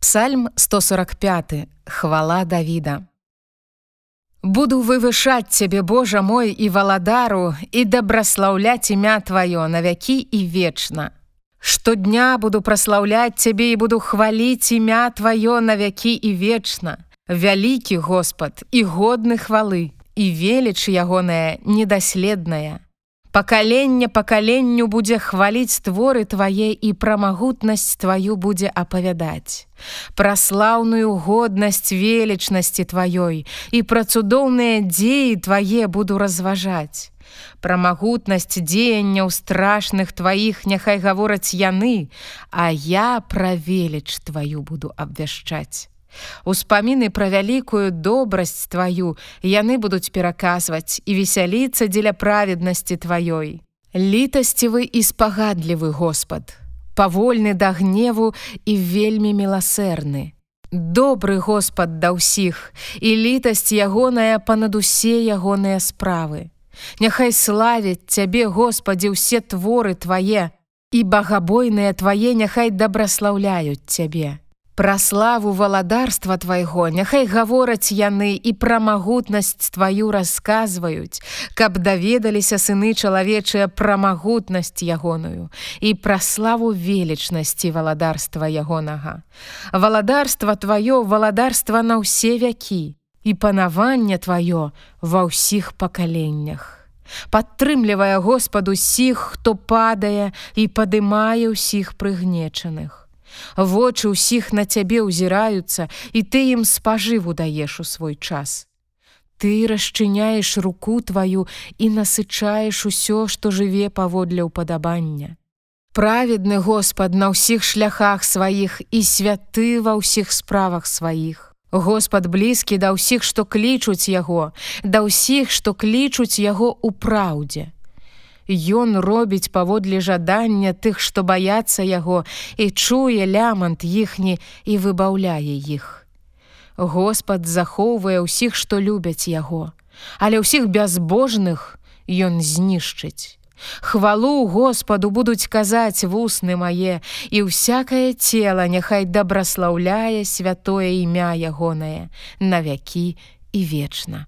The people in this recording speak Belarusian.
Псальм 145 хвала Давіда Буду вывышаць цябе Божа мой і валадару і дабраслаўляць імя тваё на вякі і вечна. Штодня буду праслаўляць цябе і буду хваліць імя тваё на вякі і вечна. Вялікі Господ і годны хвалы і веліч ягоная недаследная. Пакаленне пакаленню будзе хваліць творы твае і пра магутнасць тваю будзе апавядаць. Пра слаўную годнасць велічнасці тваёй і пра цудоўныя дзеі твае буду разважаць. Пра магутнасць дзеянняў страшных тваіх няхай гавораць яны, а я пра веліч тваю буду абвяшчаць. Успаміны пра вялікую добрасць тваю яны будуць пераказваць і весяліцца дзеля праведнасці тваёй. Літасцівы і спагадлівы Господ, павольны да гневу і вельмі міласэрны. Добры Господ да ўсіх і літасць ягоная панад усе ягоныя справы. Няхай славяць цябе Господі ўсе творы твае, і багабойныя твае няхай дабраслаўляюць цябе. Пра славу валадарства твайго няхай гавораць яны і пра магутнасць тваю расказваюць, каб даведаліся сыны чалавечыя пра магутнасць ягоную і пра славу велічнасці валадарства ягонага. Валадарства тваё валадарства на ўсе вякі і панаванне тваё ва ўсіх пакаленнях. Падтрымлівае Господ усіх, хто падае і падымае ўсіх прыгнечаных. Вочы ўсіх на цябе ўзіраюцца, і ты ім спажыву даеш у свой час. Ты расчыняеш руку тваю і насычаеш усё, што жыве паводле ўпадабання. Праведны Господ на ўсіх шляхах сваіх і святы ва ўсіх справах сваіх. Господ блізкі да ўсіх, што клічуць яго, да ўсіх, што клічуць яго ў праўдзе. Ён робіць паводле жадання тых, што баяцца яго і чуе лямант іхні і выбаўляе іх. Господ захоўвае ўсіх, што любяць яго, але ўсіх бязбожных ён знішчыць. Хвалу Господу будуць казаць вусны мае, і ўсякае цела няхай дабраслаўляе святое імя ягонае на вякі і вечна.